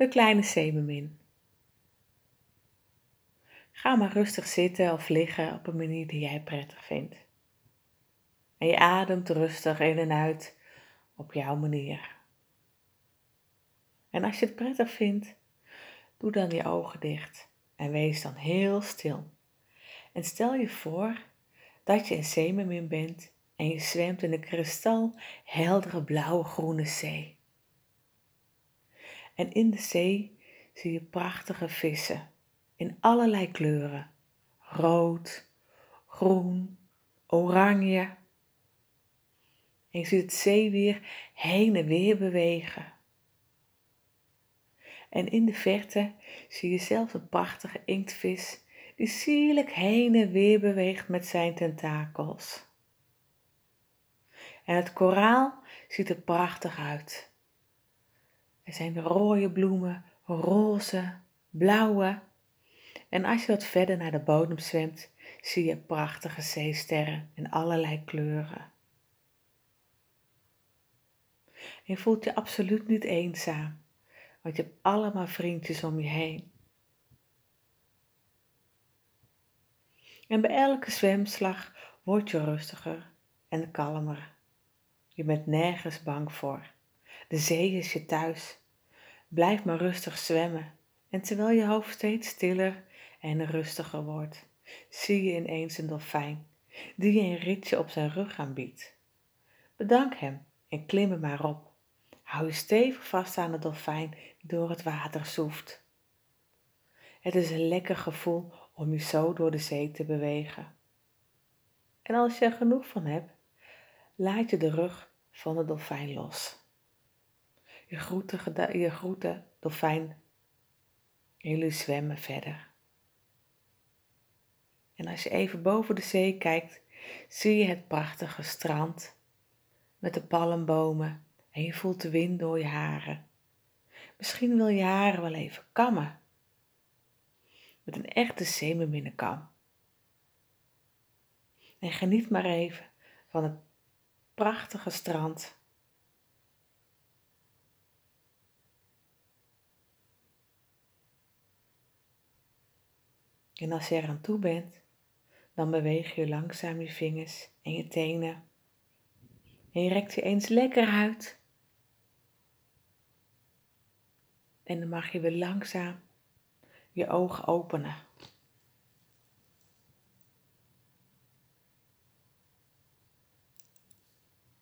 de kleine zeemermin. Ga maar rustig zitten of liggen op een manier die jij prettig vindt. En je ademt rustig in en uit op jouw manier. En als je het prettig vindt, doe dan je ogen dicht en wees dan heel stil. En stel je voor dat je een zeemermin bent en je zwemt in een kristalheldere blauwe groene zee. En in de zee zie je prachtige vissen in allerlei kleuren. Rood, groen, oranje. En je ziet het zeewier heen en weer bewegen. En in de verte zie je zelfs een prachtige inktvis die sierlijk heen en weer beweegt met zijn tentakels. En het koraal ziet er prachtig uit. Er zijn rode bloemen, roze, blauwe. En als je wat verder naar de bodem zwemt, zie je prachtige zeesterren in allerlei kleuren. Je voelt je absoluut niet eenzaam, want je hebt allemaal vriendjes om je heen. En bij elke zwemslag word je rustiger en kalmer. Je bent nergens bang voor. De zee is je thuis. Blijf maar rustig zwemmen. En terwijl je hoofd steeds stiller en rustiger wordt, zie je ineens een dolfijn die je een ritje op zijn rug aanbiedt. Bedank hem en klim er maar op. Hou je stevig vast aan de dolfijn die door het water zoeft. Het is een lekker gevoel om je zo door de zee te bewegen. En als je er genoeg van hebt, laat je de rug van de dolfijn los. Je groeten, je dolfijn. Jullie zwemmen verder. En als je even boven de zee kijkt, zie je het prachtige strand met de palmbomen en je voelt de wind door je haren. Misschien wil je haren wel even kammen met een echte zeemerminnenkam. En geniet maar even van het prachtige strand. En als je er aan toe bent, dan beweeg je langzaam je vingers en je tenen. En je rekt je eens lekker uit. En dan mag je weer langzaam je ogen openen.